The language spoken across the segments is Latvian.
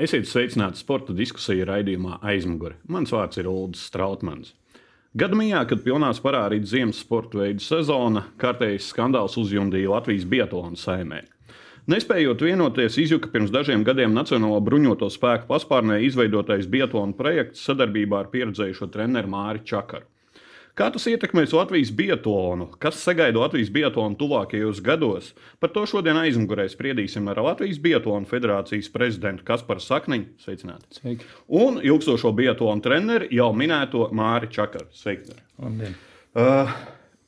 Esiet sveicināti sporta diskusiju raidījumā aizmugure. Mans vārds ir Ulrichs Strautmans. Gadījumā, kad pilnā sparā rīt ziemas sporta veidu sezona, kārtējs skandāls uzjundīja Latvijas biatlonu saimē. Nespējot vienoties, izjuka pirms dažiem gadiem Nacionālo bruņoto spēku paspārnē izveidotais biatlonu projekts sadarbībā ar pieredzējušo treneru Māri Čakaru. Kā tas ietekmēs Latvijas biatlonu? Kas sagaida Latvijas biatlonu tuvākajos gados? Par to šodien aizmugurē spriedīsim ar Latvijas Biatlonu federācijas prezidentu Kasparu Sakniņu. Sveicināti! Sveiki. Un ilgstošo biatlonu treneri jau minēto Māri Čakaru. Sveiki! Labdien. Uh,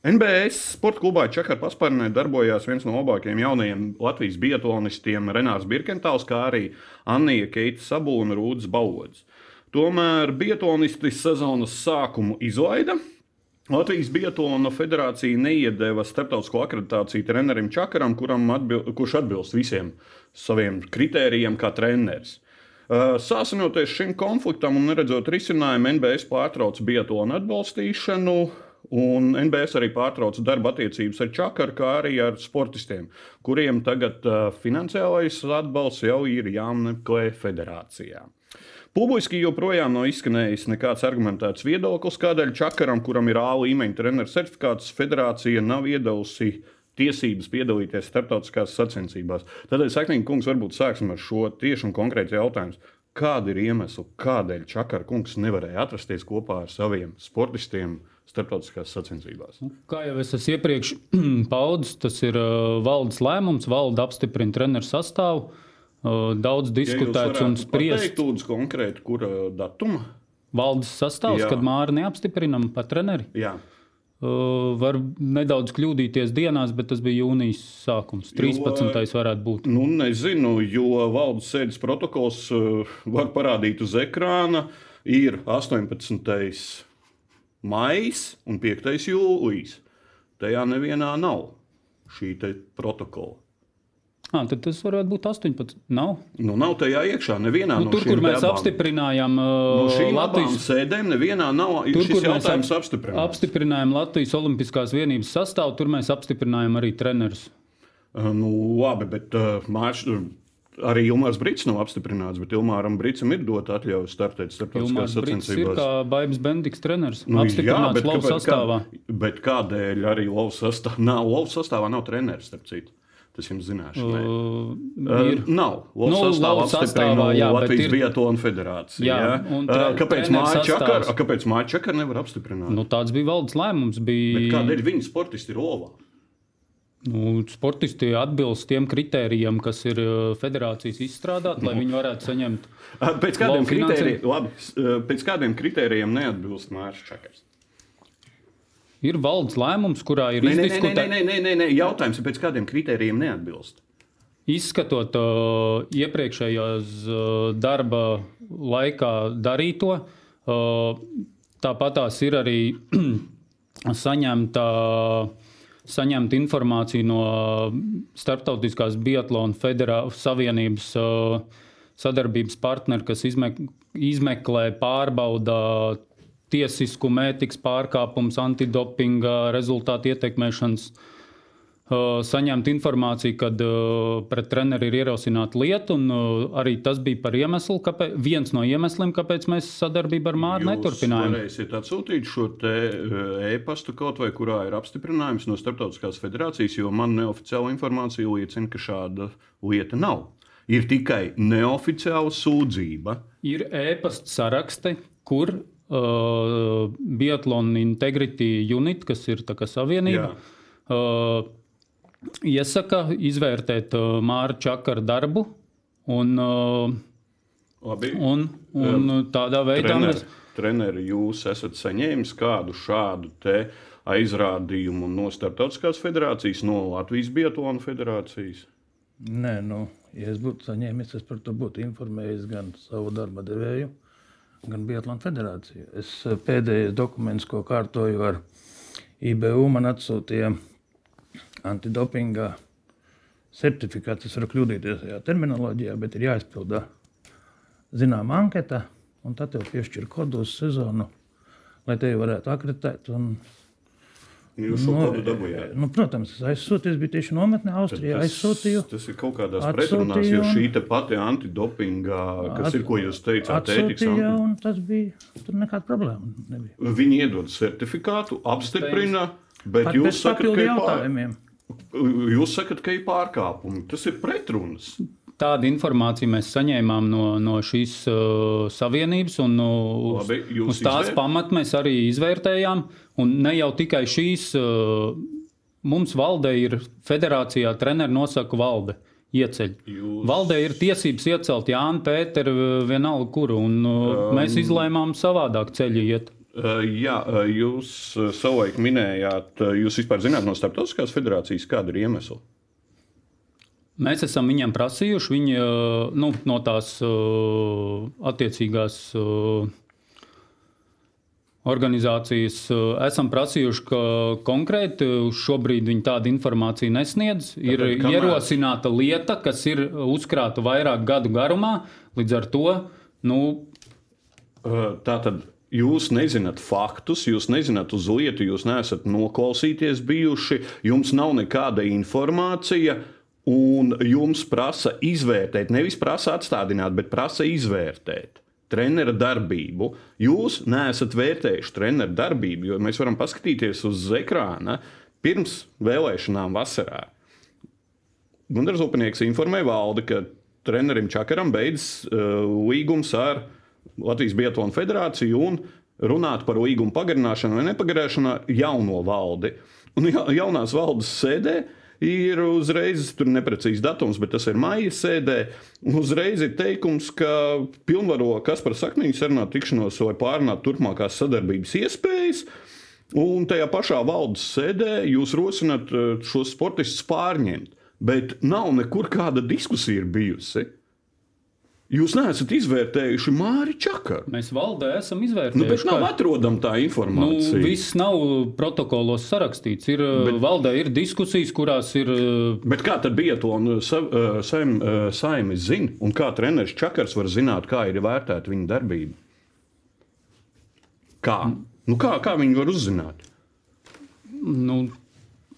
NBS sporta klubā Čakara paspārnē darbojās viens no labākajiem jaunajiem Latvijas biatlonistiem Renārs Birkentāls, kā arī Annija Keita Sabūna Rūdas Bauds. Tomēr biatlonisti sezonas sākumu izlaida, Latvijas Biatlona federācija neiedeva starptautisko akreditāciju trenerim Čakaram, atbil, kurš atbilst visiem saviem kritērijiem kā treneris. Uh, sāsinoties šim konfliktam un neredzot risinājumu, NBS pārtrauca Biatlona atbalstīšanu. Un NBS arī pārtrauca darba attiecības ar Čakaru, kā arī ar sportistiem, kuriem tagad uh, finansiālais atbalsts jau ir jāmeklē federācijā. Publiski joprojām nav izskanējis nekāds argumentēts viedoklis, kādēļ Čakaram, kuram ir A līmeņa treneru certifikāts, federācija nav iedavusi tiesības piedalīties starptautiskās sacensībās. Tādēļ, Saknīgi kungs, varbūt sāksim ar šo tieši un konkrētu jautājumu. Kāda ir iemesla, kādēļ Čakara kungs nevarēja atrasties kopā ar saviem sportistiem starptautiskās sacensībās? Nu, kā jau es iepriekš paudis, tas ir valdes lēmums. Valde apstiprina treneru sastāvu daudz diskutēts ja un spriests. Lūdzu, konkrēti, kura datuma? Valdes sastāvs, Jā. kad Māra neapstiprinam par treneri. Jā. Uh, var nedaudz kļūdīties dienās, bet tas bija jūnijas sākums. 13. Jo, varētu būt. Nu, nezinu, jo valdes sēdes protokols uh, var parādīt uz ekrāna. Ir 18. maija un 5. jūlijas. Tajā nevienā nav šī protokola. À, tad tas varētu būt 18. Nav, nu, nav tajā iekšā. Nevienā nu, no tur, kur mēs debām. apstiprinājām uh, no šīm Latvijas sēdēm, nevienā nav tur, šis jautājums ap, apstiprināts. Apstiprinājām Latvijas Olimpiskās vienības sastāvu, tur mēs apstiprinājām arī trenerus. Uh, nu, labi, bet uh, mārš, arī Ilmārs Brīsīs nav apstiprināts, bet Ilmāram Brīsam ir dota atļauja startēt starptautiskās sacensībās. Ir kā Baibas Bendiks treneris. Nu, apstiprināts Lovas sastāvā. Kā, bet kādēļ arī Lovas sastāvā nav, Lovas sastāvā nav treneris, starp citu? Tas jums zināšanai. Uh, ir. Nav. Valsts nu, sastāvā apstiprina Latvijas ir... Biatlona federācija. Jā, jā. Tre, uh, kāpēc Māja Čakara, kāpēc Māja Čakara nevar apstiprināt? Nu, tāds bija valdes lēmums. Bija... Bet kādēļ viņi sportisti ir Olā? Nu, sportisti atbilst tiem kritērijiem, kas ir federācijas izstrādāti, lai nu. viņi varētu saņemt. Pēc kādiem, kritērijiem, labi, pēc kādiem kritērijiem neatbilst Mārcis Čakars? Ir valdes lēmums, kurā ir izdiskutēts. Nē, nē, nē, nē, jautājums ir, pēc kādiem kritērijiem neatbilst. Izskatot uh, iepriekšējās uh, darba laikā darīto, uh, tāpat tās ir arī saņemta, saņemta informācija no Startautiskās Biatlona Federācijas Savienības uh, sadarbības partneri, kas izmek izmeklē, pārbauda tiesiskumu, ētikas pārkāpums, antidopinga rezultātu ietekmēšanas. Saņemt informāciju, kad uh, pret treneri ir ierosināta lieta, un uh, arī tas bija par iemeslu, kāpēc, viens no iemesliem, kāpēc mēs sadarbību ar Mārtu neturpinājām. Jūs varēsiet atsūtīt šo e-pastu kaut vai kurā ir apstiprinājums no Startautiskās federācijas, jo man neoficiāla informācija liecina, ka šāda lieta nav. Ir tikai neoficiāla sūdzība. Ir e-pasta saraksti, kur uh, Biatlona Integrity Unit, kas ir savienība, uh, iesaka izvērtēt uh, Māra Čakara darbu. Un, uh, Labi. un, un um, tādā veidā treneri, mēs. Treneri, jūs esat saņēmis kādu šādu aizrādījumu no Startautiskās federācijas, no Latvijas Biatlona federācijas? Nē, nu, ja es būtu saņēmis, es par to būtu informējis gan savu darba devēju, gan Biatlona federācija. Es eh, pēdējais dokuments, ko kārtoju ar IBU, man atsūtīja antidopinga certifikāts. Es varu kļūdīties tajā terminoloģijā, bet ir jāizpilda zināma anketa, un tad tev piešķir kodu uz sezonu, lai te varētu akreditēt. Un, Jūs šo kodu dabūjāt. Nu, protams, es biju tieši nometnē Austrijā, Tas, aizsūtīju. tas ir kaut kādās pretrunās, jo šī pati antidopinga, kas At- ir, ko jūs teicāt, ētikas un tas bija, tur nekāda problēma nebija. Viņi iedod certifikātu, apstiprina, bet Pat jūs sakat, ka ir, pār... jūs sakat, ka ir pārkāpumi. Tas ir pretrunas. Tādu informāciju mēs saņēmām no, no šīs uh, savienības, un uh, uz, Labi, uz tās izvēr- pamata mēs arī izvērtējām. Un ne jau tikai šīs, uh, mums valdē ir federācijā treneru nosaka valde. Ieceļ. Jūs- Valdē ir tiesības iecelt Jānu Pēteru, vienalga kuru, un uh, um, mēs izlēmām savādāk ceļu iet. Uh, Jā, uh, jūs uh, savulaik minējāt, uh, jūs vispār zināt no starptautiskās federācijas, kāda ir iemesla. Mēs esam viņiem prasījuši, viņi uh, nu, no tās uh, attiecīgās uh, organizācijas uh, esam prasījuši, ka konkrēti šobrīd viņi tādu informāciju nesniedz. Ir Tātad kamēr- ierosināta lieta, kas ir uzkrāta vairāk gadu garumā. Līdz ar to nu, Uh, Tātad jūs nezināt faktus, jūs nezināt uz lietu, jūs neesat noklausīties bijuši, jums nav nekāda informācija. Un jums prasa izvērtēt, nevis prasa atstādināt, bet prasa izvērtēt trenera darbību. Jūs neesat vērtējuši treneru darbību, jo mēs varam paskatīties uz ekrāna pirms vēlēšanām vasarā. Gunārs Upnieks informēja valdi, ka trenerim Čakaram beidzas uh, līgums ar Latvijas Biatlonu federāciju un runāt par līgumu pagarināšanu vai nepagarināšanu jauno valdi. Un ja, jaunās valdes sēdē ir uzreiz, tur neprecīzs datums, bet tas ir maija sēdē. Uzreiz ir teikums, ka pilnvaro Kaspar Sakniņš sarunāt tikšanos vai pārunāt turpmākās sadarbības iespējas. Un tajā pašā valdes sēdē jūs rosināt eh, šos sportistus pārņemt. Bet nav nekur kāda diskusija bijusi. Jūs neesat izvērtējuši Māri Čakaru. mēs valdē esam Nu, izvērtējuši. bet nav atrodama tā Nu, informācija. viss nav protokolos sarakstīts. Ir, bet, valdē ir diskusijas, kurās ir uh, Bet kā tad bija to saim, saimnieks zina, un kā treneris Čakars var zināt, kā ir vērtēta viņa darbība? Kā? Nu, kā, kā viņi var uzzināt? Nu,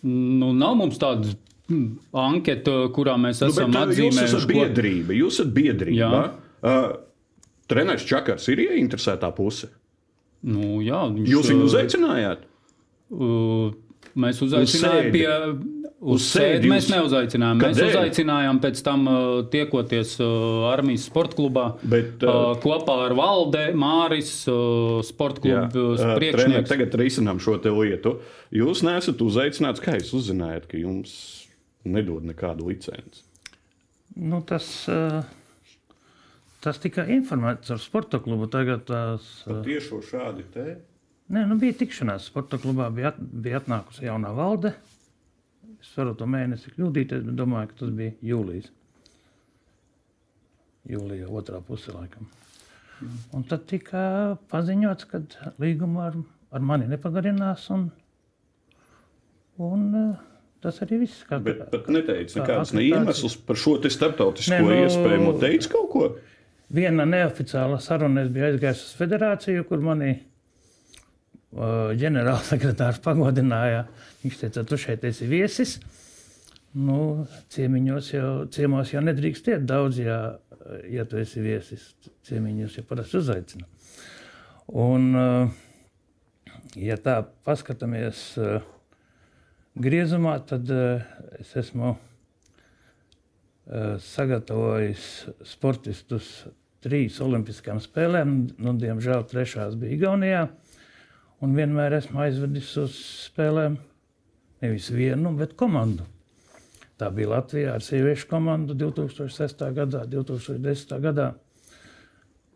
nu, nav mums tāda mm, anketa, kurā mēs Nu, esam bet, uh, jūs atzīmējuši. esat biedrība. Jūs esat biedrība. Uh, treneris Čakars ir ieinteresētā puse. Nu, jā, viņš, Jūs viņu uh, uzaicinājāt? Uh, Mēs uzaicinājām sēdi. pie. Uz Uz sēdi mēs neuzaicinājām. Mēs Kādēļ? uzaicinājām pēc tam uh, tiekoties uh, armijas sporta klubā. Bet, uh, uh, kopā ar Valde, Māris, uh, sporta klubu uh, trener, priekšnieks. tagad risinām šo lietu. Jūs neesat uzaicināts, kā jūs uzzinājāt, ka jums nedod nekādu licenci. Nu, tas, eh, tas tikai informēts ar sporta klubu. Tagad tās, eh, Tiešo šādi te. nē, nu, bija tikšanās. Sporta klubā bija, at, bija atnākusi jaunā valde. Es varu to mēnesi kļūdīties, bet domāju, ka tas bija jūlijas. Jūlijā otrā pusē laikam. Un tad tika paziņots, ka līgumu ar, ar mani nepagarinās. Un, un eh, tas arī viss. Kā, Bet pat neteica kā nekādas ne iemeslus par šo starptautisko Nē, nu- iespēju. Teica kaut ko? Viena neoficiāla saruna es biju aizgājis uz federāciju, kur manī uh, ģenerālsekretārs pagodināja. Viņš teica, tu šeit esi viesis. Nu, ciemiņos jau, ciemos jau nedrīkst iet daudz, ja, ja tu esi viesis. Ciemiņos jau parasti uzaicina. Un, uh, ja tā paskatāmies uh, griezumā, tad uh, es esmu uh, sagatavojis sportistus trīs olimpiskām spēlēm. Nu, diemžēl trešās bija Igaunijā. Un vienmēr esmu aizvedis uz spēlēm nevis vienu, bet komandu. Tā bija Latvijā ar sieviešu komandu 2006. gadā, 2010. gadā.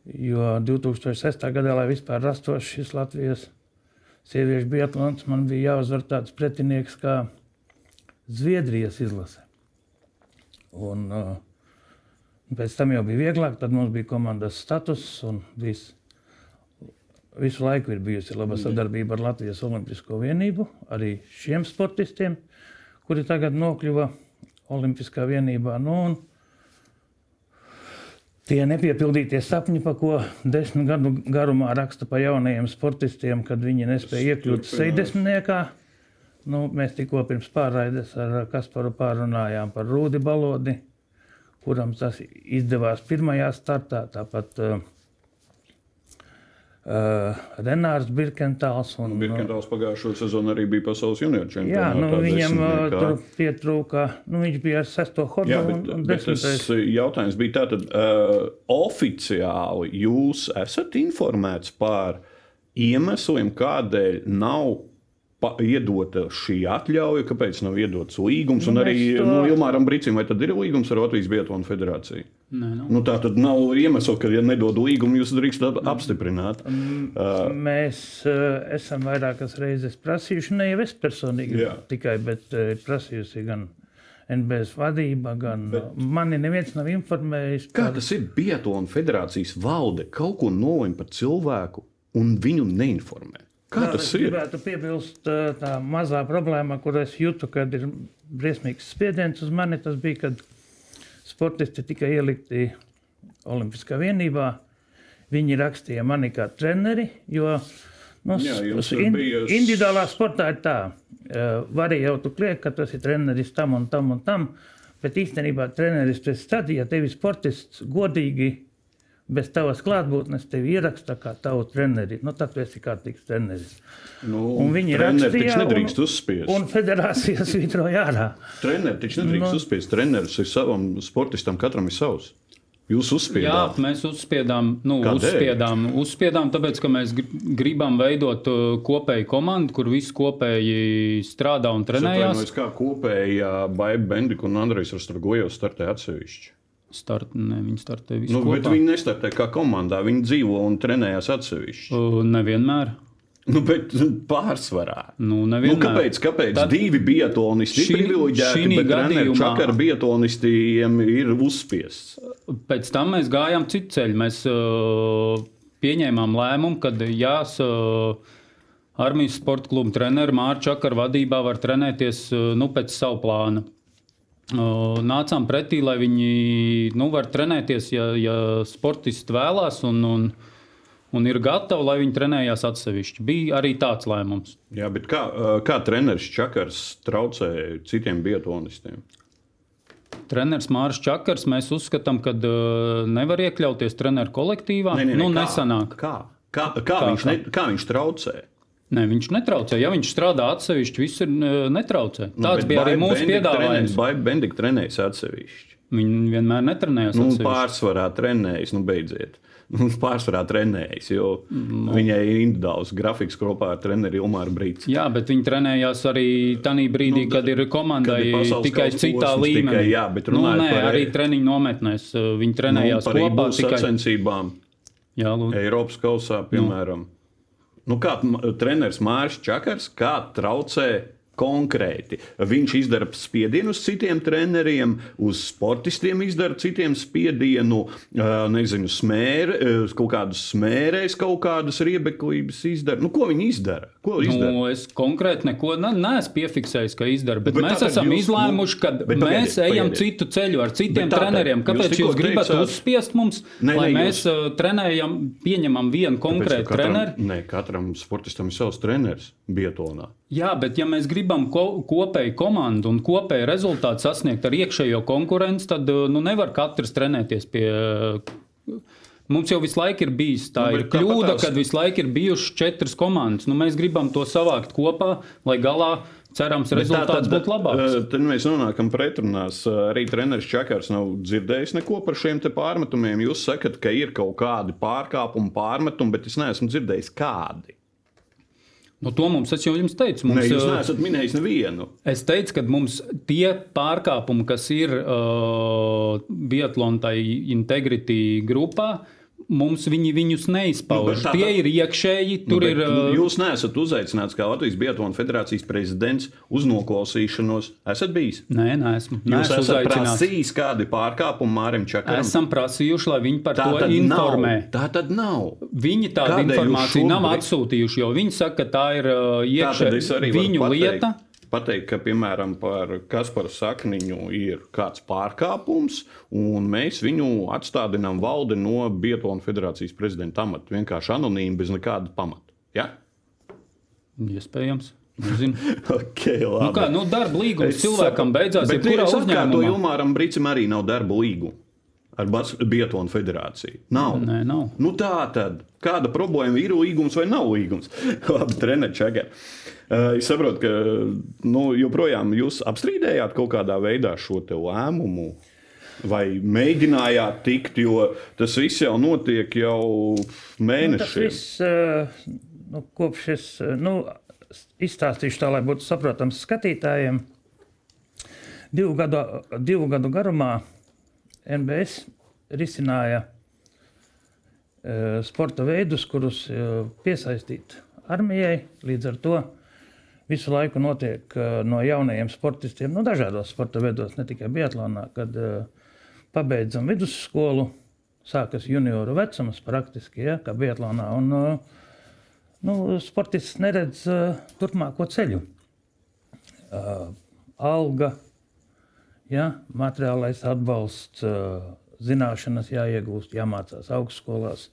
Jo 2006. gadā, lai vispār rastos šis Latvijas sieviešu biatlons, man bija jāuzvar tāds pretinieks kā Zviedrijas izlase. Un, uh, pēc tam jau bija vieglāk, tad mums bija komandas status un viss. Visu laiku ir bijusi laba sadarbība ar Latvijas Olimpisko vienību, arī šiem sportistiem, kuri tagad nokļuva Olimpiskā vienībā. Nu, un tie nepiepildītie sapņi, pa ko desmit gadu garumā raksta pa jaunajiem sportistiem, kad viņi nespēja iekļūt. 60. Nu, mēs tikko pirms pārraides ar Kasparu pārunājām par Rūdi Balodi, kuram tas izdevās pirmajā startā. Tāpat uh, uh, Renārs Birkentāls. Un, Birkentāls pagājušo sezonu arī bija pasaules junioru čempions. Jā, nu, viņam uh, tur pietrūka, nu, viņš bija ar sesto hodu. Jā, bet, un, un bet tas jautājums bija tātad, uh, oficiāli jūs esat informēts par iemesliem, kādēļ nav pa, iedota šī atļauja, kāpēc nav iedots līgums, un Nu, arī mēs to- nu, Ilmāram Brīsim, vai tad ir līgums ar Latvijas Biatlonu federāciju? Nē, nu. Nu, tā tad nav iemesla, ka, ja nedod līgumu, jūs drīkstat apstiprināt. Uh, Mēs uh, esam vairākas reizes prasījuši, ne jau es personīgi Jā. tikai, bet uh, prasījusi gan NBS vadība, gan bet... mani neviens nav informējis. Kā tas ir? Biatlona federācijas valde kaut ko nolēma par cilvēku un viņu neinformē. Kā Jā, tas ir? gribētu piebilst, uh, tā mazā problēma, kur es jūtu, kad ir briesmīgs spiediens uz mani, tas bija, kad sportisti tika ielikti Olimpiskā vienībā. Viņi rakstīja mani kā treneri, jo nu, Jā, ir bijis- individuālā sportā ir tā, uh, varēja jau tu kliegt, ka tas ir treneris tam un tam un tam, bet īstenībā treneris tas tad, ja tevi sportists godīgi bez tavas klātbūtnes tevi ieraksta kā tavu treneri, nu tad tu esi kārtīgs treneris. Nu, Un viņi treneri rakstīja, taču nedrīkst un- uzspiest. Un federācija svītroja ārā. Treneri taču nedrīkst Nu. uzspiest. Treneris ir savam sportistam, katram ir savs. Jūs Jā, uzspiedāt. mēs uzspiedām, nu, Kādēļ? uzspiedām, uzspiedām, tāpēc, ka mēs gr- gribam veidot uh, kopēju komandu, kur visi kopēji strādā un trenējās. Atvainojos, kā kopējā Baiba Bendika un Andrejs Rasturgojevs startē atsevišķi. Start, ne, viņi startē visi Nu, kopā. bet viņi nestartē kā komandā, viņi dzīvo un trenējās atsevišķi. Uh, Nevienmēr. Nu, bet pārsvarā. Nu, Nu, nevienmēr. kāpēc kāpēc Tad- divi biatlonisti Šī- privileģēti, bet gadījumā- čakara biatlonistiem ir uzspiests? Pēc tam mēs gājām citu ceļu. Mēs uh, pieņēmām lēmumu, ka jās uh, armijas sporta kluba treneris Mārcis Čakar vadībā var trenēties uh, nu, pēc savu plānu. Nācām pretī, lai viņi nu, var trenēties, ja, ja sportisti vēlās un, un, un ir gatavi, lai viņi trenējās atsevišķi. Bija arī tāds lēmums. Jā, bet kā, kā treneris Čakars traucē citiem biatlonistiem? Treneris Mārcis Čakars, mēs uzskatām, ka uh, nevar iekļauties treneru kolektīvā. Nē, nē, nē, nu, kā? nesanāk. Kā, kā, kā, kā, viņš, kā? ne, kā viņš traucē? Nē, viņš netraucē. Ja viņš strādā atsevišķi, viss ir uh, netraucē. Nu, Tāds bet bija arī mūsu piedāvājums. Baiba Bendika trenējas atsevišķi. Viņi vienmēr netrenējās Nu, pārsvarā trenējas, nu beidziet. Nu, pārsvarā trenējas, jo no. viņai ir individuāls grafiks kopā ar treneri Ilmāru Brīsku. Jā, bet viņi trenējās arī tajā brīdī, Nu, kad ir komandai kad ir tikai citā līmenī. tikai, jā, bet nu, nē, par- arī treniņu nometnēs uh, viņi trenējās Nu, kopā. Tikai... sacensībām Jā. Eiropas kausā, piemēram. Nu, kā m- treneris Mārcis Čakars, kā traucē konkrēti. Viņš izdara spiedienu uz citiem treneriem, uz sportistiem izdara citiem spiedienu, nezinu, smēr, ā, kaut kādas smērēs, kaut kādas riebeklības izdara. Nu, ko viņi izdara? Ko izdara? Nu, es konkrēti neko ne, neesmu piefiksējis, ka izdara. Bet, Bet mēs esam jūs, izlēmuši, ka nu, bet mēs pagaidiet, ejam pagaidiet. citu ceļu ar citiem tātad treneriem. Kāpēc jūs, jūs gribat teicāt- uzspiest mums, nē, lai nē, mēs jūs... trenējam, pieņemam vienu konkrētu treneri? nē, katram sportistam ir savs treneris Bietonā. Jā, bet ja mēs gribam ko, kopēju komandu un kopēju rezultātu sasniegt ar iekšējo konkurenci, tad nu, nevar katrs trenēties pie. Mums jau visu laiku ir bijis tā Nu, bet kļūda, kad visu laiku ir bijušas četras komandas. Nu, mēs gribam to savākt kopā, lai galā cerams rezultāts būtu labāks. Tad mēs nonākam pretrunās. Arī treneris Čakars nav dzirdējis neko par šiem te pārmetumiem. Jūs sakat, ka ir kaut kādi pārkāpumi, pārmetumi, bet es neesmu dzirdējis kādi. Nu, to mums, jau jums teicu, mums, jūs ā, neesat minējis nevienu. Es teicu, ka mums tie pārkāpumi, kas ir uh, Bietlontai Integrity grupā, mums viņi viņus neizpauž. Nu, bet tā- tie tā- ir iekšēji, Nu, bet ir. Uh, Jūs neesat uzaicināts kā Latvijas Biatlona federācijas prezidents uz noklausīšanos. Esat bijis? Nē, neesmu. Jūs esat uzaicināts. prasījis kādi pārkāpumi Mārim Čakaram. Esam prasījuši, lai viņi par Tā to informē. nav. Tā tad nav. Viņi tādu Kādēļ informāciju nav atsūtījuši, jo viņi saka, ka tā ir uh, iekšēji viņu lieta. Pateikt, ka, piemēram, par Kasparu Sakniņu ir kāds pārkāpums, un mēs viņu atstādinām valdi no Biatlona federācijas prezidenta amata. Vienkārši anonīmi, bez nekāda pamata. Ja? Iespējams. Okay, Nu, labi. kā, nu, darba līgums Es cilvēkam saprotu. beidzās, Bet es atkārtoju, uzņēmumā. Ilmāram Brīcim arī nav darba līguma ar Biatlonu federāciju. Nav. Nē, nav. Nu, tā tad. Kāda problēma ir līgums vai nav līgums? Labi, treniņš čakar. Uh, es saprotu, ka nu, joprojām jūs apstrīdējāt kaut kādā veidā šo lēmumu. Vai mēģinājāt tikt, jo tas viss jau notiek jau Nu, tas mēnešiem. viss, eh, nu, kopš es eh, nu, izstāstīšu tā, lai būtu saprotams skatītājiem. Divu gadu, divu gadu garumā NBS risināja eh, sporta veidus, kurus eh, piesaistīt armijai. Līdz ar to visu laiku notiek eh, no jaunajiem sportistiem, no dažādos sporta veidos, ne tikai Biatlonā, kad pabeidzam vidusskolu, sākas junioru vecums praktiski, ja, kā Biatlonā. Un, nu, sportists neredz turpmāko ceļu. Alga, ja, materiālais atbalsts, uh, zināšanas jāiegūst, jāmācās augstskolās.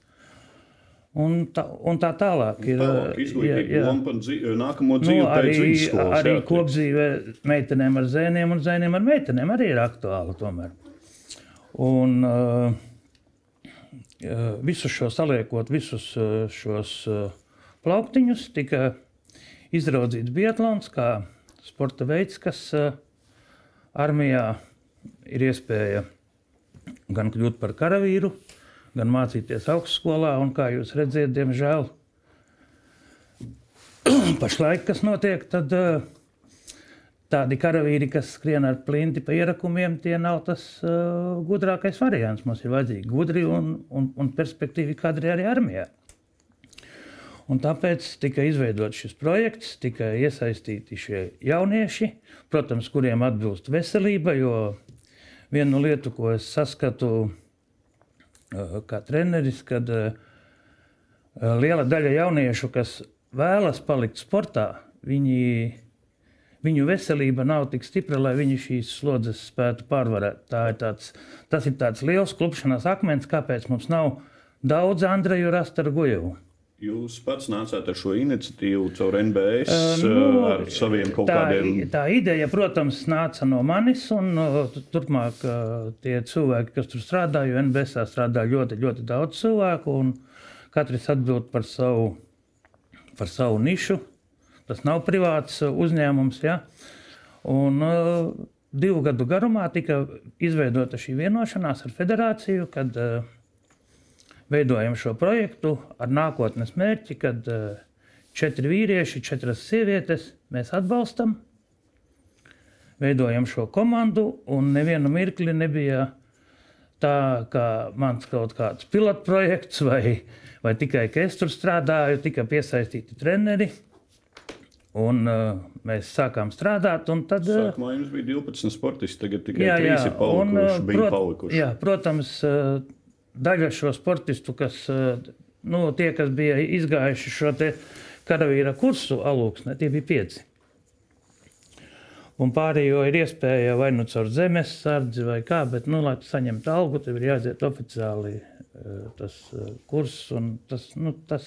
Un tā, un tā tālāk ir. Tālāk izglītība, dzi- nākamo Nu, dzīvi arī pēc vidusskolas. arī kopdzīve meitenēm ar zēniem un zēniem ar meitenēm arī ir aktuāla. Tomēr. Un, uh, uh, visu šo saliekot, visus uh, šos uh, plauktiņus, tika izraudzīts Biatlons kā sporta veids, kas uh, armijā ir iespēja gan kļūt par karavīru, gan mācīties augstskolā. Un, kā jūs redzat, diemžēl pašlaik, kas notiek, tad uh, tādi karavīri, kas skrien ar plinti pa ierakumiem, tie nav tas uh, gudrākais variants. Mums ir vajadzīgi gudri un, un, un perspektīvi kadri arī armijā. Un tāpēc tika izveidots šis projekts, tika iesaistīti šie jaunieši, protams, kuriem atbilst veselība. Jo viena lieta, ko es saskatu uh, kā treneris, kad uh, liela daļa jauniešu, kas vēlas palikt sportā, viņi, viņu veselība nav tik stipra, lai viņi šīs slodzes spētu pārvarēt. Tā ir tāds, tas ir tāds liels klupšanās akmens, kāpēc mums nav daudz Andreju rast ar Gujevu. Jūs pats nācāt ar šo iniciatīvu caur NBS, nu, uh, ar saviem kaut tā, kādiem. tā ideja, protams, nāca no manis, un uh, tu- turpmāk uh, tie cilvēki, kas tur strādā, jo NBS strādā ļoti, ļoti daudz cilvēku, un katrs atbild par savu, par savu nišu. Tas nav privāts uh, uzņēmums. Ja? Un, uh, divu gadu garumā tika izveidota šī vienošanās ar federāciju, kad uh, veidojam šo projektu ar nākotnes mērķi, kad uh, četri vīrieši, četras sievietes mēs atbalstam, veidojam šo komandu, un nevienu mirkli nebija tā, kā mans kaut kāds pilotprojekts, vai, vai tikai ka es tur strādāju, tika piesaistīti treneri. Un, uh, mēs sākām strādāt, un tad uh, Sākumā jums bija 12 sportisti, tagad tikai 3 ir palikuši. un, prot- palikuši. Jā, protams, uh, daļa šo sportistu, kas, uh, nu, tie, kas bija izgājuši šo karavīra kursu alūksnē, tie bija pieci. Un pārējo ir iespēja vai nu caur zemes sardzi vai kā, bet, nu, lai tu saņemtu algu, tev ir jāiziet oficiāli uh, tas uh, kurs, un tas, nu, tas,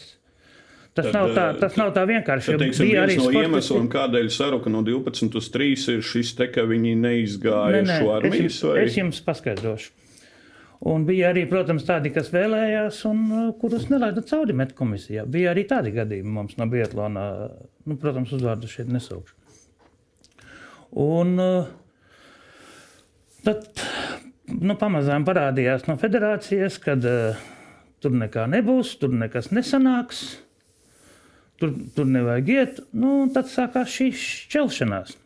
tas, Tad, nav tā, tas nav tā vienkārši. Tad, teiksim, bija arī no sportisti- iemesliem, kādēļ saruka no 12 uz 3 ir šis te, ka viņi neizgāja Nē, nē, šo es, armijas jums, vai es jums paskaidrošu. Un bija arī, protams, tādi, kas vēlējās, un uh, kurus nelaida cauri metkomisijā. Bija arī tādi gadījumi mums no Bietlāna. Nu, protams, uzvārdu šeit nesaukšu. Un uh, tad nu, pamazām parādījās no federācijas, ka uh, tur nekā nebūs, tur nekas nesanāks, tur, tur nevajag iet. Nu, tad sākās šī šķelšanās.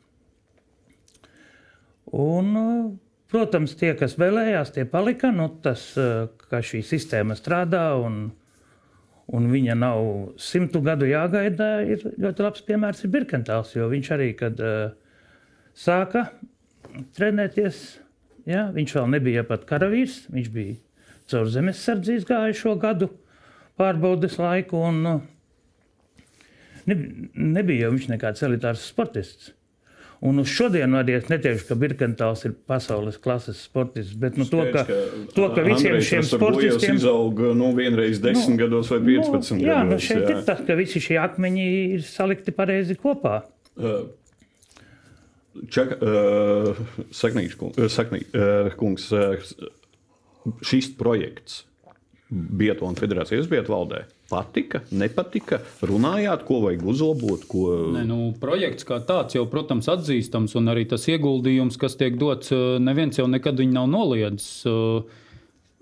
Un, uh, protams, tie, kas vēlējās, tie palika. Nu, tas, uh, ka šī sistēma strādā un, un viņa nav simtu gadu jāgaida, ir ļoti labs piemērs. Ir Birkentāls, jo viņš arī, kad uh, sāka trenēties, ja, viņš vēl nebija pat karavīrs. Viņš bija caur zemesardzi izgājušo gadu pārbaudes laiku. Un, uh, ne, nebija jau viņš nekāds elitārs sportists. Un uz šodienu arī es neteikšu, ka Birkentāls ir pasaules klases sportists, bet nu, to, ka, to, ka visiem Andrejs šiem sportistiem izauga nu, vienreiz 10 nu, gados vai 15 nu, jā, nu gados. šeit jā. ir tas, ka visi šie akmeņi ir salikti pareizi kopā. Čaka, uh, saknīš, kungs, saknī, uh, kungs uh, šis projekts Biatlona federācijas Biatlona valdē patika, nepatika, runājāt, ko vajag uzlabot. Ko... Ne, nu, projekts kā tāds jau, protams, atzīstams, un arī tas ieguldījums, kas tiek dots, neviens jau nekad viņu nav noliedzis.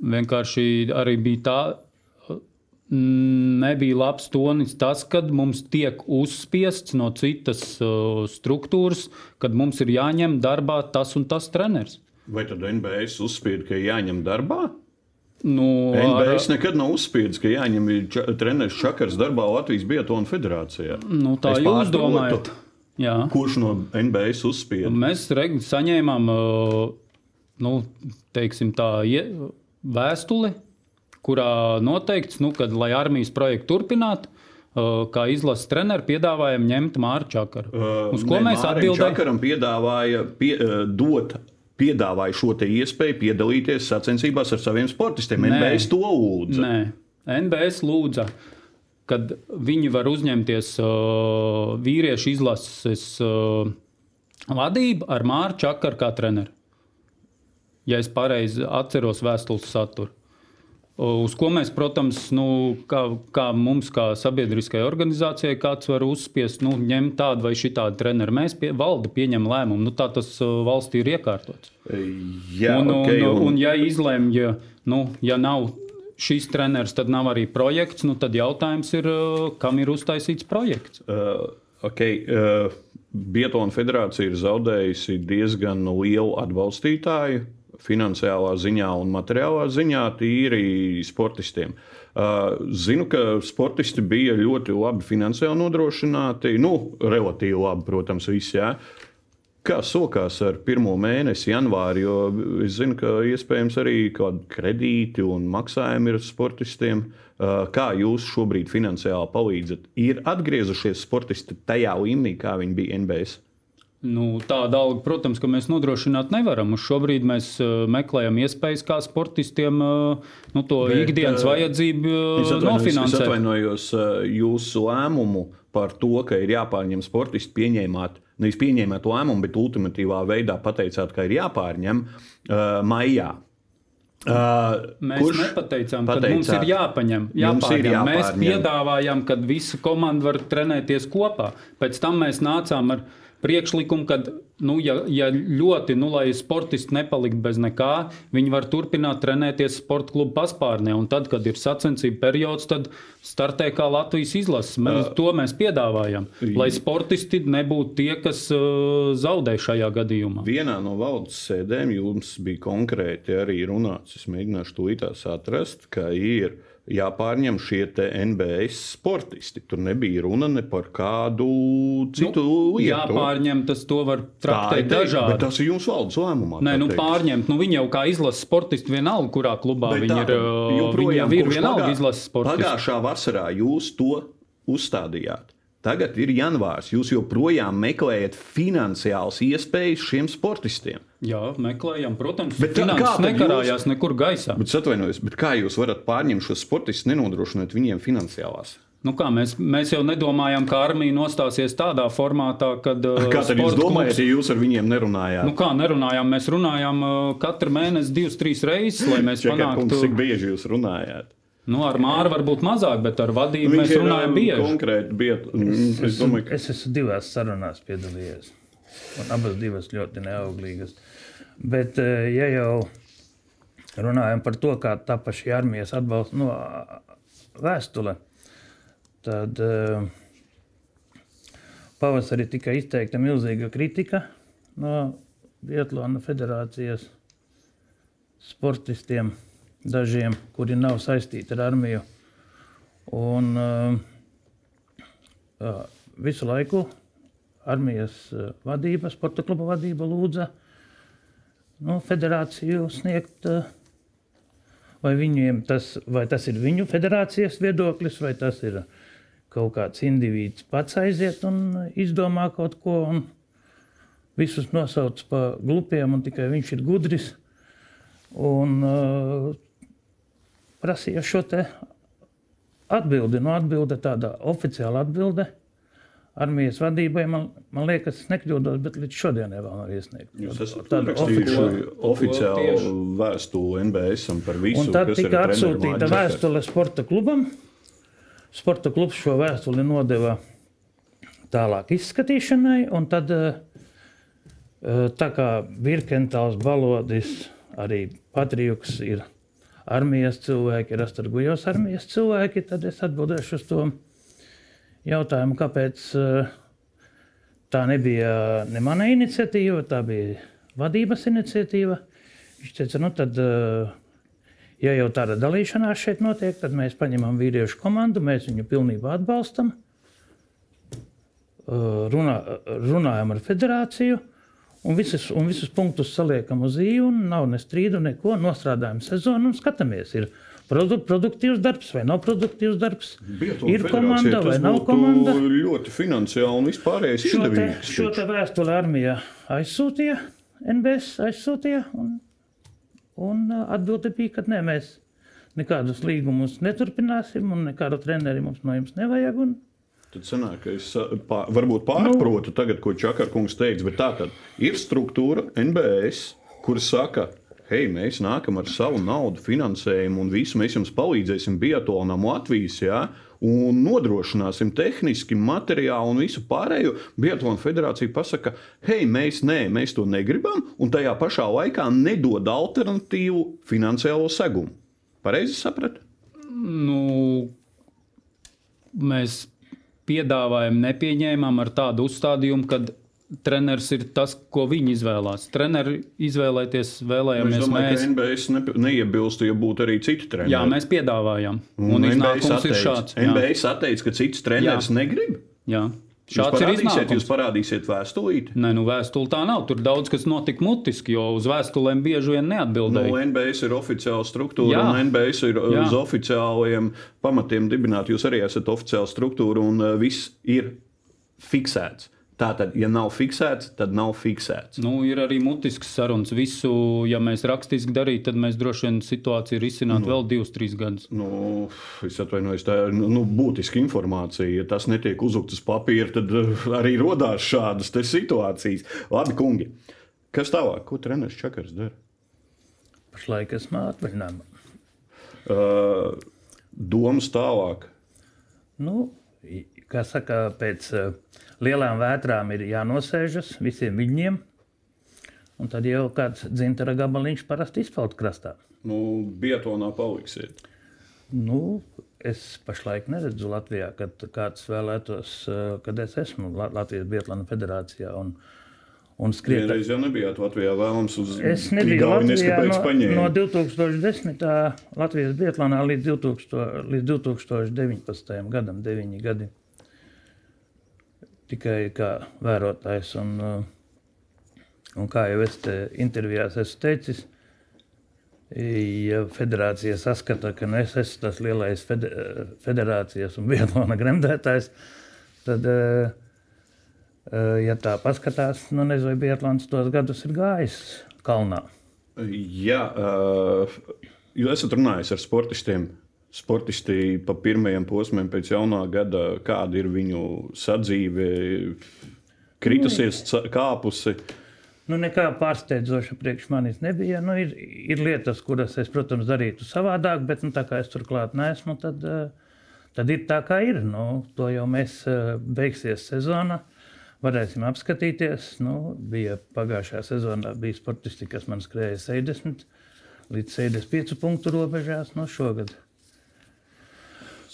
Vienkārši arī bija tā, nebija labs tonis tas, kad mums tiek uzspiests no citas uh, struktūras, kad mums ir jāņem darbā tas un tas treneris. Vai tad NBS uzspiež, ka jāņem darbā? Nu, NBS ar... nekad nav uzspiedis, ka jāņem ča, treneris Čakars darbā Latvijas Biatlona federācijā. Nu, tā es jūs domājat? Jā. Kurš no NBS uzspieda? Mēs saņēmām uh, nu, teiksim, tā, vēstuli kurā noteikts, nu, ka, lai armijas projektu turpinātu, uh, kā izlases treneris, piedāvājam ņemt Mārķu Čakaru. Uh, Uz ko ne, mēs atbildējām? Čakaram piedāvāja pie, dot. Piedāvāja šo iespēju piedalīties sacensībās ar saviem sportistiem. Nē, NBS to lūdza. Nē, NBS lūdza, kad viņi var uzņemties uh, vīriešu izlases uh, vadību ar Mārķu Čakaru kā treneru. Ja es pareizi atceros vēstules saturu. Uz ko mēs, protams, nu, kā, kā mums, kā sabiedriskai organizācijai, kāds var uzspiest, nu, ņemt tādu vai šitādu treneru. Mēs pie, valde pieņem lēmumu. Nu, tā tas valstī ir iekārtots. Jā, un, okay, un, un, un ja izlemj, nu, ja nav šis treneris, tad nav arī projekts, nu, tad jautājums ir, kam ir uztaisīts projekts. Uh, okay, uh, Bietona federācija ir zaudējusi diezgan lielu atbalstītāju finansiālā ziņā un materiālā ziņā tīri sportistiem. Zinu, ka sportisti bija ļoti labi finansiāli nodrošināti. Nu, relatīvi labi, protams, visi. Jā. Kā sokās ar pirmo mēnesi, janvāri, jo es zinu, ka iespējams arī kādi kredīti un maksājumi ir sportistiem. Kā jūs šobrīd finansiāli palīdzat? Ir atgriezušies sportisti tajā līmenī, kā viņi bija NBS? Nu, tāda alga, protams, ka mēs nodrošināt nevaram. Uz šobrīd mēs uh, meklējam iespējas, kā sportistiem uh, nu, to Bet, ikdienas uh, vajadzību uh, nofinansēt. Es atvainojos uh, jūsu lēmumu par to, ka ir jāpārņem sportisti pieņēmāt. Nevis pieņēmāt lēmumu, bet ultimatīvā veidā pateicāt, ka ir jāpārņem uh, maijā. Uh, mēs Kurš nepateicām, ka mums ir jāpaņem. jāpaņem. Ir mēs piedāvājām, ka visa komanda var trenēties kopā. Pēc tam mēs nācām ar priekšlikumu, ka, nu, ja, ja ļoti, nu, lai sportisti nepaliktu bez nekā, viņi var turpināt trenēties sporta klubu paspārnē. Un tad, kad ir sacensību periods, tad startē kā Latvijas izlases. Mēs, uh, to mēs piedāvājam, lai sportisti nebūtu tie, kas uh, zaudē šajā gadījumā. Vienā no valdes sēdēm jums bija konkrēti arī runāts, es mēģināšu to itās atrast, ka ir jāpārņem šie NBS sportisti. Tur nebija runa ne par kādu citu nu, lietu. Jāpārņem, tas to var traktēt dažādi. Tas ir jums valdes lēmumā. Nē, nu teikt. pārņemt, nu viņi jau kā izlases sportisti vienalga, kurā klubā bet viņi tā, ir. Viņi jau ir vienalga pagā, izlases sportisti. Pagājušā vasarā jūs to uzstādījāt. Tagad ir janvārs. Jūs joprojām meklējat finansiālas iespējas šiem sportistiem. Jā, meklējam, protams, bet finanses nekarājās jūs... nekur gaisā. Bet, atvainojos, bet kā jūs varat pārņemt šos sportistus, nenodrošinot viņiem finansiālās? Nu kā, mēs, mēs jau nedomājām, ka armija nostāsies tādā formātā, kad. Kā tad jūs domājat, klubs... ja jūs ar viņiem nerunājāt? Nu kā nerunājām? Mēs runājām uh, katru mēnesi divas, trīs reizes, lai mēs panāktu. Cik bieži jūs runājāt? Nu, ar Māru varbūt mazāk, bet ar vadību nu, mēs runājam bieži. Konkrēti, biet, es, es, domāju, ka... es esmu divās sarunās piedalījies. Un abas divas ļoti neauglīgas. Bet, eh, ja jau runājam par to, kā tā paša armijas atbalsta no vēstule, tad uh, pavasarī tika izteikta milzīga kritika no Vietlāna federācijas sportistiem dažiem, kuri nav saistīti ar armiju. Un, uh, uh, visu laiku armijas uh, vadība, sporta kluba vadība lūdza nu, federāciju sniegt. Uh, vai, tas, vai tas ir viņu federācijas viedoklis, vai tas ir kaut kāds indivīds pats aiziet un izdomā kaut ko, un visus nosauc par glupiem, un tikai viņš ir gudrs. Un, uh, prasīja šo atbildi. Nu, atbilde tāda oficiāla atbilde armijas vadībai, man, man liekas, nekļūdos, bet līdz šodienai vēl nav iesniegta. Jūs esat rakstījuši oficiālu vēstuli NBS par visu, Un tad tika atsūtīta vēstule sporta klubam. Sporta klubs šo vēstuli nodeva tālāk izskatīšanai, un tad, eh, eh, tā kā Virkentāls, Balodis, arī Patrijuks ir armijas cilvēki, ir Astargujos armijas cilvēki, tad es atbildēšu uz to jautājumu, kāpēc eh, tā nebija ne mana iniciatīva, tā bija vadības iniciatīva. Viņš teica, nu tad, eh, ja jau tāda dalīšanās šeit notiek, tad mēs paņemam vīriešu komandu, mēs viņu pilnībā atbalstam, eh, runā, runājam ar federāciju. Un visus, un visus punktus saliekam uz īņu, nav ne strīdu, neko. Nostrādājam sezonu un skatāmies, ir produ produktīvs darbs vai nav produktīvs darbs. Biatlona Ir komanda vai nav komanda. Ļoti finansiāli un vispārējais izdevīgs. šo te vēstuli armija aizsūtīja, NBS aizsūtīja. Un, un ā, atbilde bija, ka nē, mēs nekādus līgumus neturpināsim, un nekādu treneri mums no jums nevajag. Un, Tad sanāk, ka es ā, pā, varbūt pārprotu tagad, ko Čakarkungs teica, bet tā tad ir struktūra NBS, kur saka, hei, mēs nākam ar savu naudu, finansējumu un visu, mēs jums palīdzēsim Bietonam Latvijas, jā, un nodrošināsim tehniski materiālu un visu pārējo. Biatlona federācija pasaka, hei, mēs, nē, mēs to negribam, un tajā pašā laikā nedod alternatīvu finansiālo segumu. Pareizi sapratu? Nu, mēs piedāvājam, nepieņēmām ar tādu uzstādījumu, ka treneris ir tas, ko viņi izvēlās. Treneri izvēlēties Es vēlējāmies domāju, mēs. ka NBS ne, neiebilst, ja būtu arī citi treneri. Jā, mēs piedāvājām. Un, Un iznākums ir šāds. NBS atteica, ka cits treneris Jā. negrib. jā. Šāds ir iznākums. jūs parādīsiet vēstulīti. Nē, nu vēstule tā nav. Tur daudz kas notika mutiski, jo uz vēstulēm bieži vien Nu, neatbildēja. NBS ir oficiāla struktūra, Jā. un NBS ir uh, Jā. uz oficiāliem pamatiem dibināta. Jūs arī esat oficiāla struktūra, un uh, viss ir fiksēts. Tātad, ja nav fiksēts, tad nav fiksēts. Nu, ir arī mutisks sarunas. Visu, ja mēs rakstiski darītu, tad mēs droši vien situāciju risinātu vēl divus, trīs gadus. Nu, es atvainojos, tā ir nu, nu, būtiska informācija. Ja tas netiek uzlikts uz papīra, tad uh, arī radās šādas te situācijas. Labi, kungi, kas tālāk? Ko treneris Čakars dara? pašlaik esmu atvaļinājumā. Uh, domas tālāk. Nu, kā saka, pēc uh, lielām vētrām ir jānosēžas visiem viņiem. Un tad jau kāds dzintara gabaliņš parasti izpeld krastā. Nu, Bietonā paliksiet. Nu, es pašlaik neredzu Latvijā, kad kāds vēlētos, uh, kad es esmu La- Latvijas Bietlāna federācijā un, un skriet. Vienreiz jau nebijāt Latvijā vēlams uz Es nebiju Igaunijas, Latvijā no, no 2010. Latvijas Bietlānā līdz, 2000, līdz 2019. gadam, 9 gadi. Tikai kā vērotājs. Un, uh, un kā jau es te intervijās esmu teicis, ja federācija saskata, ka nu, es esmu tas lielais fede, federācijas un Bietlāna gremdētājs, tad, uh, uh, ja tā paskatās, nu nezinu, vai Bietlāns tos gadus ir gājis kalnā. Jā, jūs esat runājis ar sportistiem. Sportisti pa pirmajiem posmiem pēc jaunā gada, kāda ir viņu sadzīve, kritusies, ca- kāpusi. Nu, nekā pārsteidzoša priekš manis nebija. Nu, ir, ir lietas, kuras es, protams, darītu savādāk, bet nu, tā kā es turklāt neesmu, tad, eh, tad ir tā, kā ir. Nu, to jau mēs eh, beigsies sezona. Varēsim apskatīties. Nu, bija pagājušajā sezonā bija sportisti, kas man skrēja 60 līdz 75 punktu robežās. Nu, šogad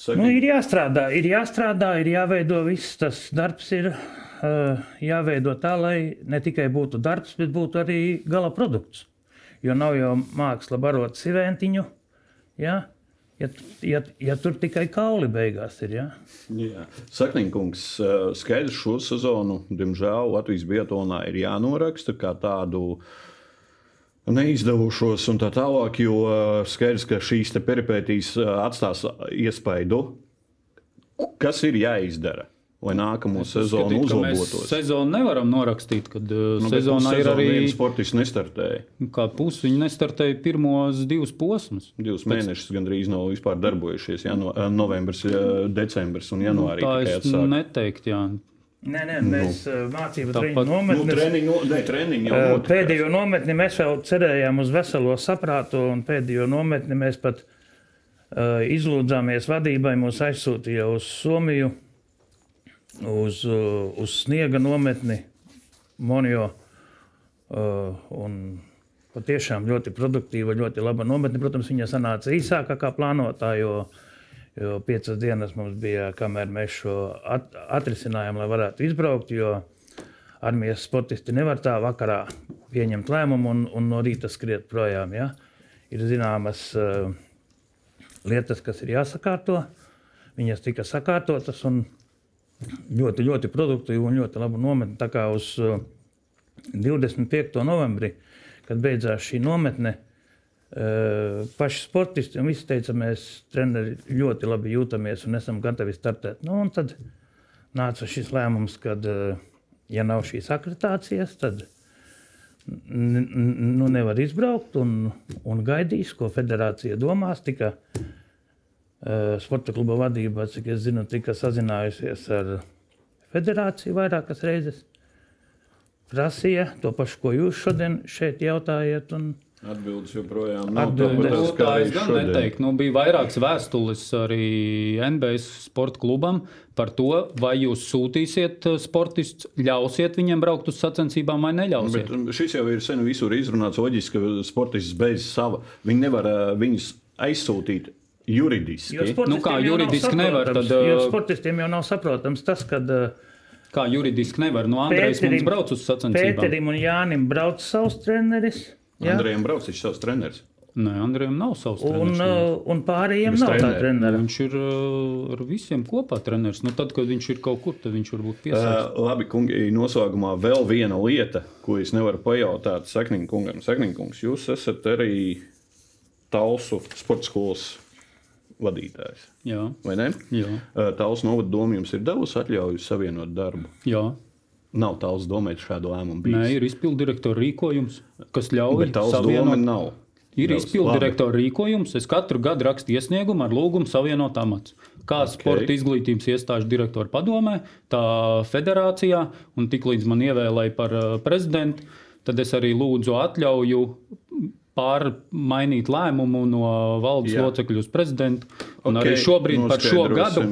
Saki, Nu, ir jāstrādā, ir jāstrādā, ir jāveido viss tas darbs. Ir, uh, jāveido tā, lai ne tikai būtu darbs, bet būtu arī gala produkts. Jo nav jau māksla barot siventiņu, ja, ja, ja, ja tur tikai kauli beigās ir. Ja. Jā. Saknīkungs, skaidrs šo sezonu, diemžēl, Latvijas Bietonā ir jānoraksta kā tādu neizdevušos un tā tālāk, jo eh, skaidrs, ka šīs peripētīs eh, atstās iespaidu. Kas ir jāizdara, lai nākamo sezonu uzlabotos? Sezonu nevaram norakstīt, kad uh, Nu, sezonā ir pussezonu arī viens sportists nestartēja. kā pusi. Viņi nestartēja pirmos divus posmus. Divus mēnešus gandrīz nav vispār darbojušies. Jano, eh, novembris, eh, decembris un janvārī Tā tikai es neteiktu, jā. Nē, nē, mēs nu, mācību Tāpat- treniņu Nu, treniņu, no, ne, treniņu Uh. Pēdējo nometni mēs vēl cerējām uz veselo saprātu, un pēdējo nometni mēs pat uh, izlūdzāmies vadībai. Mūs aizsūtīja uz Somiju, uz, uh, uz sniega nometni Monjo. Uh, un patiešām ļoti produktīva, ļoti laba nometne. Protams, viņa sanāca īsākā kā plānotā, jo, jo piecas dienas mums bija, kamēr mēs šo at, atrisinājām, lai varētu izbraukt. Jo armijas sportisti nevar tā vakarā pieņemt lēmumu un, un no rīta skriet projām. Ja? Ir zināmas uh, lietas, kas ir jāsakārto. Viņas tika sakārtotas un ļoti, ļoti produktīvi un ļoti labi nometni. Tā kā uz uh, 25. novembrī, kad beidzās šī nometne, paši sportisti un visi teica, mēs treneri ļoti labi jūtamies un esam gatavi startēt. Nu, tad nāca šis lēmums, ka, ja nav šīs akreditācijas, tad nu, nevar izbraukt un, un gaidīs, ko federācija domās. Tika, uh, sporta kluba vadība, cik es zinu, tika sazinājusies ar federāciju vairākas reizes. Prasīja to pašu, ko jūs šodien šeit jautājat. Un, Atbildes joprojām nav tādas, Nu, kā tā es neteiktu. Nu, bija vairākas vēstules arī NBS sporta klubam par to, vai jūs sūtīsiet uh, sportistus, ļausiet viņiem braukt uz sacensībām vai neļausiet. Bet um, šis jau ir sen visur izrunāts loģiski, ka sportists bez sava. Viņi nevar uh, viņus aizsūtīt juridiski. Nu, kā juridiski nevar, tad, jo uh, sportistiem jau nav saprotams tas, ka Kā juridiski nevar. Nu, Andrejs mums brauc uz sacensībām. Pēterim un Jānim brauc savs treneris. Andrejam Braucis ir savs treneris. Nē, Andrejam nav savs Un, treneris. uh, un pārējiem Bez nav tā trenera. Viņš ir uh, ar visiem kopā treneris. Nu, tad, kad viņš ir kaut kur, tad viņš varbūt piesaistās. Uh, labi, kungi, noslēgumā vēl viena lieta, ko es nevaru pajautāt Sakniņa kungam. Sakniņa kungs, jūs esat arī Talsu sporta skolas vadītājs, Jā, vai ne? jā, Uh, Talsu novada doma jums ir devusi atļauju savienot darbu. jā. Nav Talsu domēt šādu lēmumu bijis. Nē, ir izpildu direktora rīkojums, kas ļauj savienot. nav. Ir Devusi. izpildu Labi. direktora rīkojums. Es katru gadu rakstu iesniegumu ar lūgumu savienot amats. Kā okay. sporta izglītības iestāžu direktora padomē, tā federācijā, un tiklīdz man ievēlēja par uh, prezidentu, tad es arī lūdzu atļauju pārmainīt lēmumu no valdes locekļu uz prezidentu. Un Ok, okay, arī šobrīd par šo gadu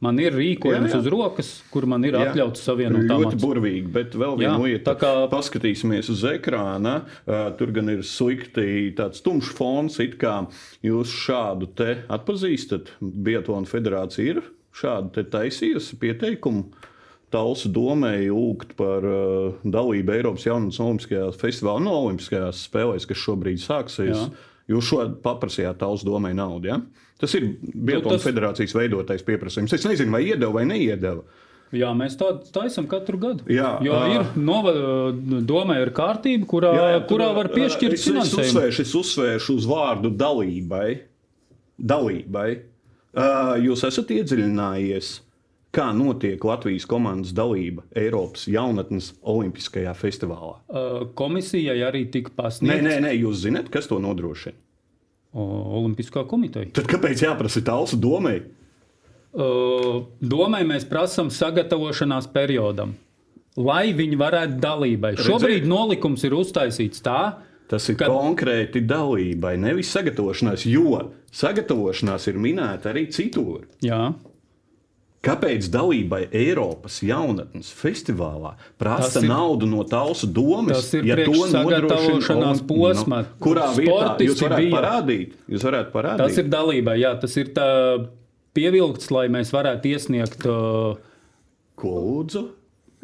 man ir rīkojums Jā, jā. uz rokas, kur man ir Jā. atļauts savienot Ļoti amats. burvīgi, bet vēl viena lieta, tā kā- paskatīsimies uz ekrāna. Uh, tur gan ir slikti tāds tumšs fons, it kā jūs šādu te atpazīstat. Biatlona federācija ir šādu te taisījusi pieteikumu. Talsu domēji lūgt par uh, dalību Eiropas jaunatnes olimpiskajā festivālā, no olimpiskajās spēlēs, kas šobrīd sāksies. Jā. Jūs šo paprasījāt Talsu domēji naudu. Ja? Tas ir Biatlona tas- federācijas veidotais pieprasījums. Es nezinu, vai iedeva vai neiedeva. Jā, mēs tādu taisām katru gadu. Jā, jo ā. ir nova, domē, ir kārtība, kurā, jā, jā, kurā var piešķirt es, es finansējumu. uzsvēršu, es uzsvēršu uz vārdu dalībai. dalībai. Uh, Jūs esat iedziļinājies, kā notiek Latvijas komandas dalība Eiropas jaunatnes Olimpiskajā festivālā. Uh, Komisijai arī tika Nē, pasniegts nē, nē, jūs zināt, kas to nodrošina. Olimpiskā komiteja. Tad kāpēc jāprasa Talsu domai? Uh, Domāju, mēs prasām sagatavošanās periodam, lai viņi varētu dalībai. Šobrīd nolikums ir uztaisīts tā, Tas ir Kad... konkrēti dalībai, nevis sagatavošanās, jo sagatavošanās ir minēta arī citur. jā, Kāpēc dalībai Eiropas jaunatnes festivālā prasa ir- naudu no Talsu domas? tas ir ja sagatavošanās posma. Nu, kurā vietā jūs varētu bija. parādīt? Jūs varētu parādīt. tas ir dalībai. Jā, tas ir tā pievilkts, lai mēs varētu iesniegt. Uh, Ko lūdzu?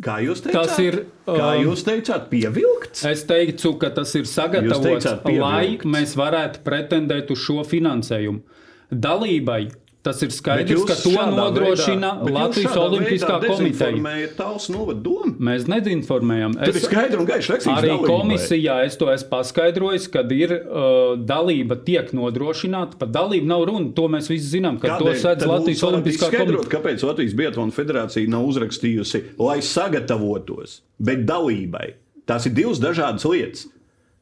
Kā jūs teicāt? Tas ir, Kā um, jūs teicāt, pievilkts? Es teiktu, ka tas ir sagatavots, teicāt, pievilkts. lai mēs varētu pretendēt uz šo finansējumu. Dalībai tas ir skaidrs, ka to nodrošina veidā- Latvijas Olimpiskā komiteja. novada domu. Mēs nezinformējam. Es, skaidri un gaiši rakstīts. arī dalībai. komisijā es to esmu paskaidrojis, kad ir uh, dalība tiek nodrošināta. Par dalību nav runa. To mēs visi zinām, ka to Kādēļ? sēdz Tad Latvijas Olimpiskā komiteja. Kāpēc Latvijas Biatlona federācija nav uzrakstījusi, lai sagatavotos, bet dalībai? Tās ir divas dažādas lietas.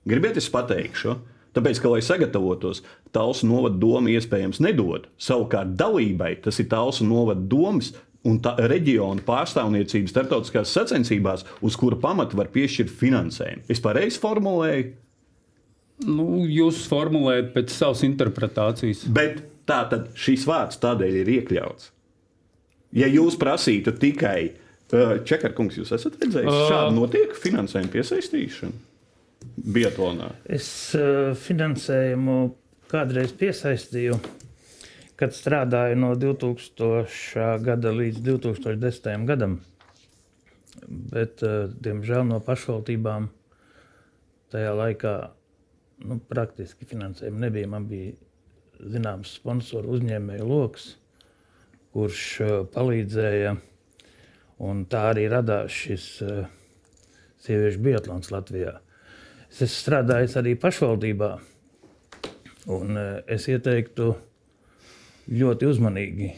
Gribiet, es pateikšu. Tāpēc, ka, lai sagatavotos, Talsu novada doma iespējams nedod. Savukārt, dalībai tas ir Talsu novada domas un tā reģiona pārstāvniecība starptautiskās sacensībās, uz kura pamata var piešķirt finansējumu. Es pareizi formulēju, Nu, jūs formulējat pēc savas interpretācijas. bet tā tad šis vārds tādēļ ir iekļauts. Ja jūs prasītu tikai Čekarkungs, jūs esat redzējis, Uh. šādi notiek finansējuma piesaistīšana Biatlonā. Es uh, finansējumu kādreiz piesaistīju, kad strādāju no 2000. gada līdz 2010. gadam. Bet, uh, diemžēl, no pašvaldībām tajā laikā nu, praktiski finansējuma nebija. Man bija zināms sponsoru uzņēmēju lokus, kurš uh, palīdzēja. Un tā arī radās šis uh, sieviešu biatlons Latvijā. Es esmu strādājis arī pašvaldībā, un uh, es ieteiktu ļoti uzmanīgi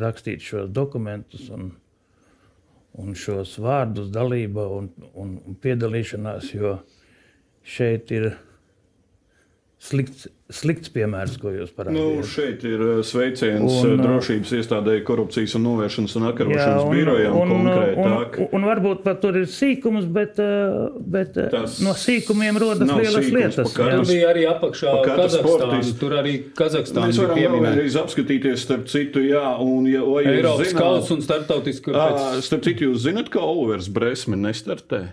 rakstīt šos dokumentus un, un šos vārdus, dalība un, un, un piedalīšanās, jo šeit ir slikts, slikts piemērs, ko jūs Nu, parādījāt. šeit ir uh, sveiciens Un, un, uh, drošības iestādēji, korupcijas un novēršanas un apkarošanas birojām un, konkrētāk. un, un varbūt pat tur ir sīkums, bet, bet Tas no sīkumiem rodas lielas lietas. Tur bija arī apakšā Kazahstāna. Tur arī Kazahstāna Mēs varam vēlreiz apskatīties, starp citu, jā, un, ja, Eiropas zināt- kausa un starptautiski. Pēc... Starp citu, jūs zināt, ka Olivers Bresme nestartē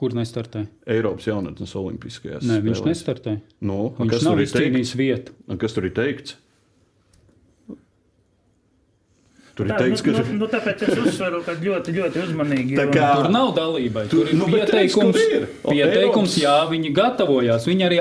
Kur nestartē? Eiropas jaunatnes olimpiskajās Nē, viņš nestartē. Nu, un Viņš nav izcīnījis vietu. Kas tur ir teikts? Tur ir Tā, teikts, nu, ka nu, nu, tāpēc es uzsveru, ka ļoti, ļoti uzmanīgi. Tā kā- Tur nav dalībai. Tur- Tur ir nu, teiks, pieteikums. kur ir. Pieteikums, jā, viņi gatavojās. Viņi arī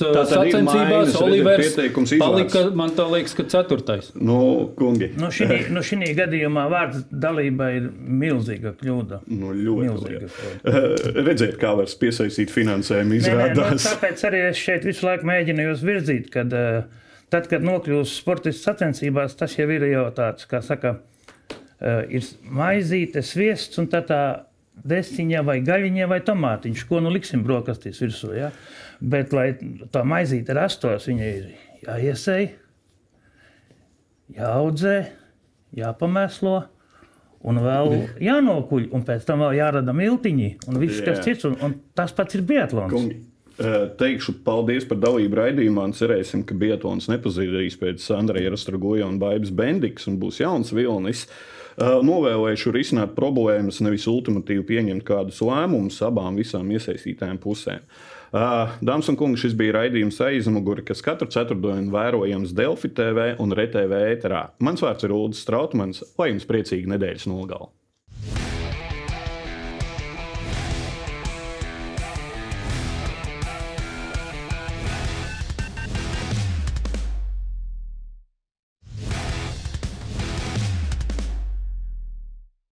tad ir sacensībās. Olivers palika, man tā liekas, ka ceturtais. Nu, kungi, Nu, šī, nu, šī gadījumā vārds dalība ir milzīga kļūda. nu, ļoti Milzīga kļūda. Redzēt, kā var piesaistīt finansējumu, Nē, nē, nu, izrādās. tāpēc arī es šeit visu laiku mēģinu jūs virzīt, kad eh, tad, kad nokļūst sportists sacensībās, tas jau ir jau tāds, kā saka, eh, ir maizīte, sviests un tā tā desiņa vai gaļiņa vai tomātiņš, ko nu liksim brokastīs virsū. Ja? Bet, lai tā maizīte rastos, viņai ir jāiesēj, jāaudzē, jāpamēslo. Un vēl jānokuļ, un pēc tam vēl jārada miltiņi, un viss, kas cits. Un, un tas pats ir biatlons. Kungi, teikšu paldies par dalību raidījumā. Cerēsim, ka Bietons nepazudīs pēc Andreja Rastragoja un Baibas Bendiks un būs jauns vilnis. Eh, Novēlēšu risināt problēmas, nevis ultimatīvi pieņemt kādus lēmumus abām visām iesaistītājām pusēm. Eh, Dāmas un kungi, šis bija raidījums aizmuguri, kas katru ceturtdienu vērojams Delfi TV un RTV ēterā. Mans vārds ir Ulrichs Strautmans, lai jums priecīga nedēļas nogalē!